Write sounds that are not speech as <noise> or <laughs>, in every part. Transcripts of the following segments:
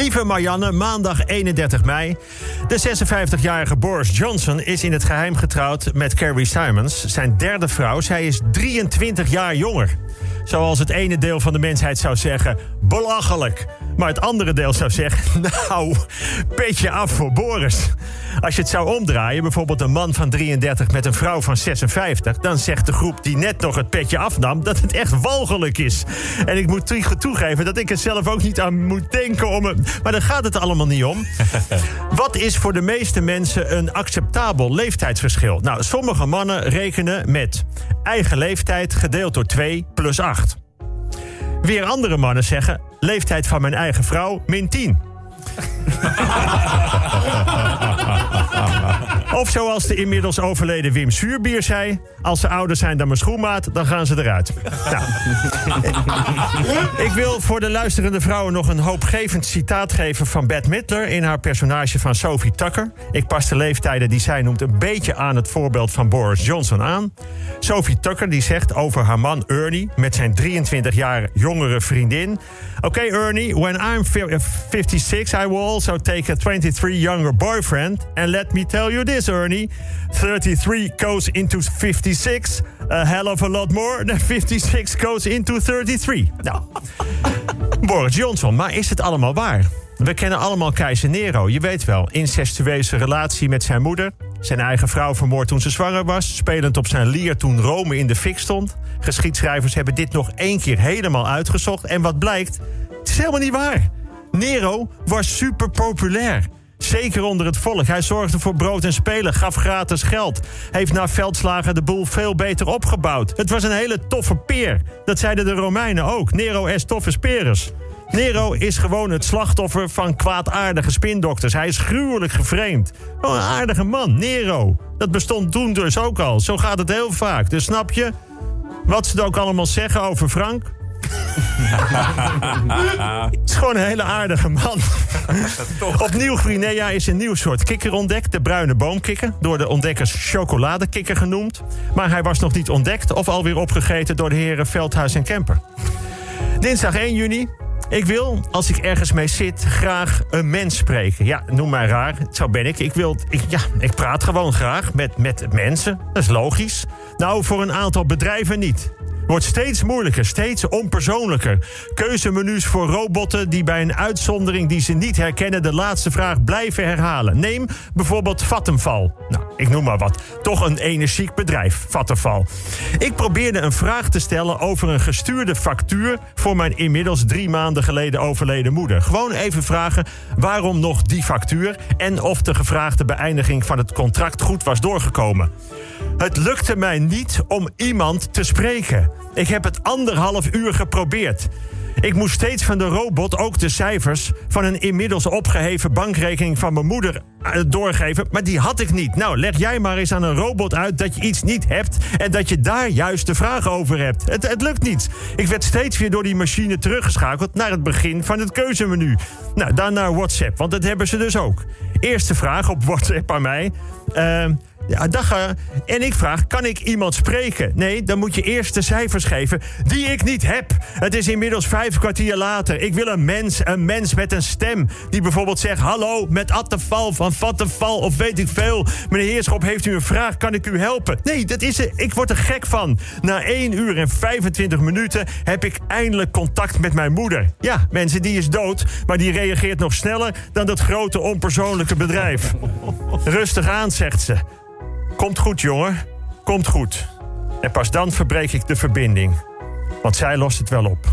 Lieve Marianne, maandag 31 mei. De 56-jarige Boris Johnson is in het geheim getrouwd met Carrie Simons, zijn derde vrouw. Zij is 23 jaar jonger. Zoals het ene deel van de mensheid zou zeggen, belachelijk. Maar het andere deel zou zeggen, <laughs> nou, petje af voor Boris. Als je het zou omdraaien, bijvoorbeeld een man van 33 met een vrouw van 56... dan zegt de groep die net nog het petje afnam dat het echt walgelijk is. En ik moet toegeven dat ik er zelf ook niet aan moet denken om... Een, maar daar gaat het allemaal niet om. <laughs> Wat is voor de meeste mensen een acceptabel leeftijdsverschil? Nou, sommige mannen rekenen met eigen leeftijd gedeeld door 2 plus 8. Weer andere mannen zeggen leeftijd van mijn eigen vrouw min 10. Of zoals de inmiddels overleden Wim Suurbier zei... als ze ouder zijn dan mijn schoenmaat, dan gaan ze eruit. Nou. <laughs> Ik wil voor de luisterende vrouwen nog een hoopgevend citaat geven... van Bette Midler in haar personage van Sophie Tucker. Ik pas de leeftijden die zij noemt een beetje aan het voorbeeld van Boris Johnson aan. Sophie Tucker die zegt over haar man Ernie... met zijn 23 jaar jongere vriendin... Oké okay, Ernie, when I'm 56 I will also take a 23 younger boyfriend... and let me tell you this Ernie. 33 goes into 56. A hell of a lot more than 56 goes into 33. Nou, <laughs> Boris Johnson, maar is het allemaal waar? We kennen allemaal keizer Nero, je weet wel. Incestueuze relatie met zijn moeder. Zijn eigen vrouw vermoord toen ze zwanger was. Spelend op zijn lier toen Rome in de fik stond. Geschiedschrijvers hebben dit nog één keer helemaal uitgezocht. En wat blijkt? Het is helemaal niet waar. Nero was super populair. Zeker onder het volk. Hij zorgde voor brood en spelen, gaf gratis geld. Heeft na veldslagen de boel veel beter opgebouwd. Het was een hele toffe peer. Dat zeiden de Romeinen ook. Nero est toffes perus. Nero is gewoon het slachtoffer van kwaadaardige spindokters. Hij is gruwelijk gevreemd. Oh, een aardige man, Nero. Dat bestond toen dus ook al. Zo gaat het heel vaak. Dus snap je wat ze ook allemaal zeggen over Frank? <laughs> Het is gewoon een hele aardige man. <laughs> Op Nieuw-Guinea is een nieuw soort kikker ontdekt. De bruine boomkikker. Door de ontdekkers chocoladekikker genoemd. Maar hij was nog niet ontdekt of alweer opgegeten door de heren Veldhuis en Kemper. Dinsdag 1 juni. Ik wil, als ik ergens mee zit, graag een mens spreken. Ja, noem maar raar. Zo ben ik. Ik, wil, ik, ja, ik praat gewoon graag met, met mensen. Dat is logisch. Nou, voor een aantal bedrijven niet. Wordt steeds moeilijker, steeds onpersoonlijker. Keuzemenu's voor robotten die bij een uitzondering die ze niet herkennen de laatste vraag blijven herhalen. Neem bijvoorbeeld Vattenfall. Nou, ik noem maar wat. Toch een energiek bedrijf, Vattenfall. Ik probeerde een vraag te stellen over een gestuurde factuur voor mijn inmiddels drie maanden geleden overleden moeder. Gewoon even vragen waarom nog die factuur en of de gevraagde beëindiging van het contract goed was doorgekomen. Het lukte mij niet om iemand te spreken. Ik heb het anderhalf uur geprobeerd. Ik moest steeds van de robot ook de cijfers van een inmiddels opgeheven bankrekening van mijn moeder eh, doorgeven. Maar die had ik niet. Nou, leg jij maar eens aan een robot uit dat je iets niet hebt en dat je daar juist de vraag over hebt. Het, het lukt niet. Ik werd steeds weer door die machine teruggeschakeld naar het begin van het keuzemenu. Nou, dan naar WhatsApp, want dat hebben ze dus ook. Eerste vraag op <laughs> WhatsApp aan mij. Uh, ja, dag. En ik vraag, kan ik iemand spreken? Nee, dan moet je eerst de cijfers geven die ik niet heb. Het is inmiddels vijf kwartier later. Ik wil een mens, een mens met een stem. Die bijvoorbeeld zegt, hallo, met Atteval van Vattenval of weet ik veel. Meneer Heerschop, heeft u een vraag? Kan ik u helpen? Nee, dat is. Ik word er gek van. Na 1 uur en 25 minuten heb ik eindelijk contact met mijn moeder. Ja, mensen, die is dood, maar die reageert nog sneller dan dat grote onpersoonlijke bedrijf. Rustig aan, zegt ze. Komt goed, jongen. Komt goed. En pas dan verbreek ik de verbinding. Want zij lost het wel op.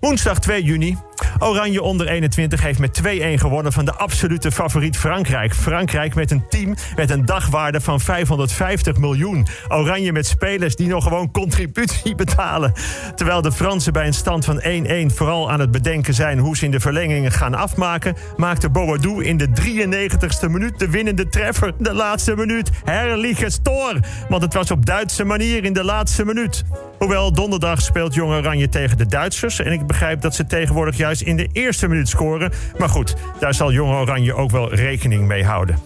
Woensdag 2 juni Oranje onder 21 heeft met 2-1 gewonnen van de absolute favoriet Frankrijk. Frankrijk met een team met een dagwaarde van 550 miljoen. Oranje met spelers die nog gewoon contributie <laughs> betalen. Terwijl de Fransen bij een stand van 1-1 vooral aan het bedenken zijn hoe ze in de verlengingen gaan afmaken, maakte Boadou in de 93ste minuut de winnende treffer. De laatste minuut. Herrliche Stor. Want het was op Duitse manier in de laatste minuut. Hoewel donderdag speelt Jong Oranje tegen de Duitsers. En ik begrijp dat ze tegenwoordig juist in de eerste minuut scoren. Maar goed, daar zal Jong Oranje ook wel rekening mee houden.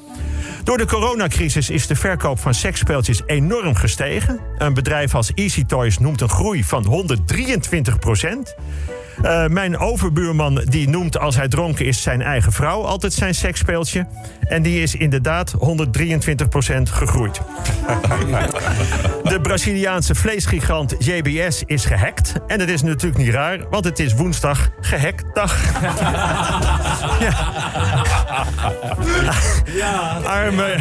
Door de coronacrisis is de verkoop van seksspeeltjes enorm gestegen. Een bedrijf als Easy Toys noemt een groei van 123 procent. Uh, mijn overbuurman die noemt als hij dronken is zijn eigen vrouw altijd zijn seksspeeltje. En die is inderdaad 123% gegroeid. De Braziliaanse vleesgigant JBS is gehackt. En dat is natuurlijk niet raar, want het is woensdag gehaktdag. <laughs> ja. Ja. Arme,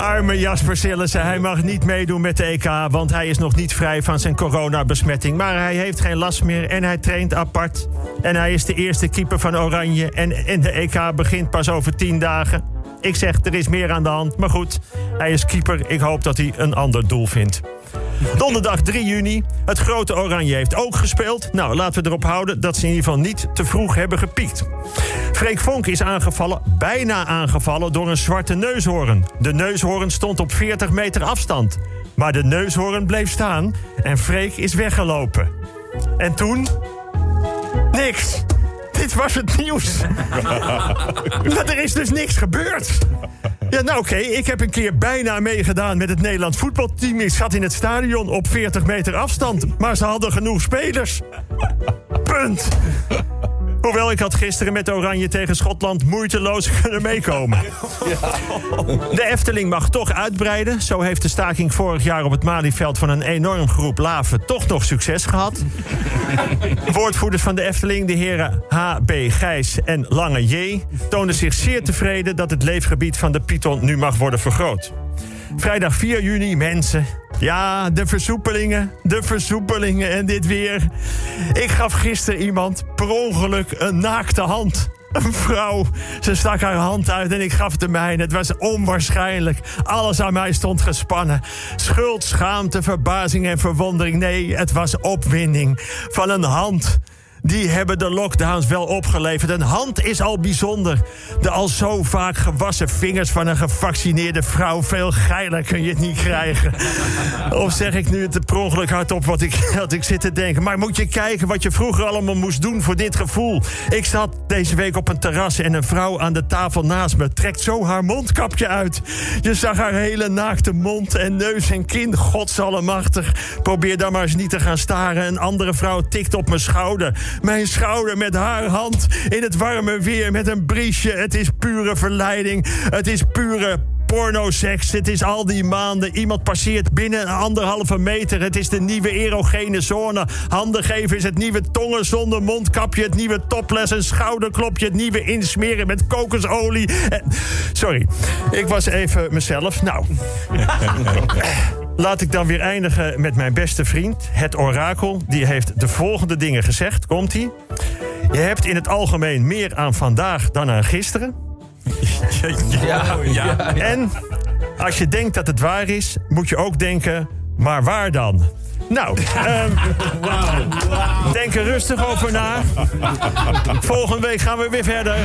arme Jasper Sillissen, hij mag niet meedoen met de EK... want hij is nog niet vrij van zijn coronabesmetting. Maar hij heeft geen last meer en hij traint apart. En hij is de eerste keeper van Oranje. En, en de EK begint pas over tien dagen. Ik zeg, er is meer aan de hand. Maar goed, hij is keeper. Ik hoop dat hij een ander doel vindt. Donderdag 3 juni. Het grote Oranje heeft ook gespeeld. Nou, laten we erop houden dat ze in ieder geval niet te vroeg hebben gepiekt. Freek Vonk is aangevallen, bijna aangevallen, door een zwarte neushoorn. De neushoorn stond op 40 meter afstand. Maar de neushoorn bleef staan en Freek is weggelopen. En toen? Niks. Dit was het nieuws. <laughs> maar er is dus niks gebeurd. Ja, nou oké, ik heb een keer bijna meegedaan met het Nederlands voetbalteam. Ik zat in het stadion op 40 meter afstand, maar ze hadden genoeg spelers. Punt. Hoewel ik had gisteren met Oranje tegen Schotland moeiteloos <laughs> kunnen meekomen. De Efteling mag toch uitbreiden. Zo heeft de staking vorig jaar op het Malieveld van een enorm groep laven toch nog succes gehad. <laughs> Woordvoerders van de Efteling, de heren H.B. Gijs en Lange J, toonden zich zeer tevreden dat het leefgebied van de Python nu mag worden vergroot. Vrijdag 4 juni, mensen. Ja, de versoepelingen, de versoepelingen en dit weer. Ik gaf gisteren iemand per ongeluk een naakte hand. Een vrouw. Ze stak haar hand uit en ik gaf de mijne. Het was onwaarschijnlijk. Alles aan mij stond gespannen. Schuld, schaamte, verbazing en verwondering. Nee, het was opwinding van een hand die hebben de lockdowns wel opgeleverd. Een hand is al bijzonder. De al zo vaak gewassen vingers van een gevaccineerde vrouw. Veel geiler kun je het niet krijgen. <laughs> Of zeg ik nu het per ongeluk hardop wat ik, wat ik zit te denken. Maar moet je kijken wat je vroeger allemaal moest doen voor dit gevoel. Ik zat deze week op een terras en een vrouw aan de tafel naast me trekt zo haar mondkapje uit. Je zag haar hele naakte mond en neus en kin. Godsallemachtig. Probeer dan maar eens niet te gaan staren. Een andere vrouw tikt op mijn schouder mijn schouder met haar hand in het warme weer met een briesje. Het is pure verleiding. Het is pure pornoseks. Het is al die maanden. Iemand passeert binnen een anderhalve meter. Het is de nieuwe erogene zone. Handen geven is het nieuwe tongen zonder mondkapje. Het nieuwe topless, een schouderklopje. Het nieuwe insmeren met kokosolie. Sorry, ik was even mezelf. Nou. <laughs> Laat ik dan weer eindigen met mijn beste vriend, het orakel. Die heeft de volgende dingen gezegd. Komt-ie? Je hebt in het algemeen meer aan vandaag dan aan gisteren. <laughs> Ja, ja, En als je denkt dat het waar is, moet je ook denken, maar waar dan? Nou, <laughs> um, wow. denk er rustig over na. Volgende week gaan we weer verder.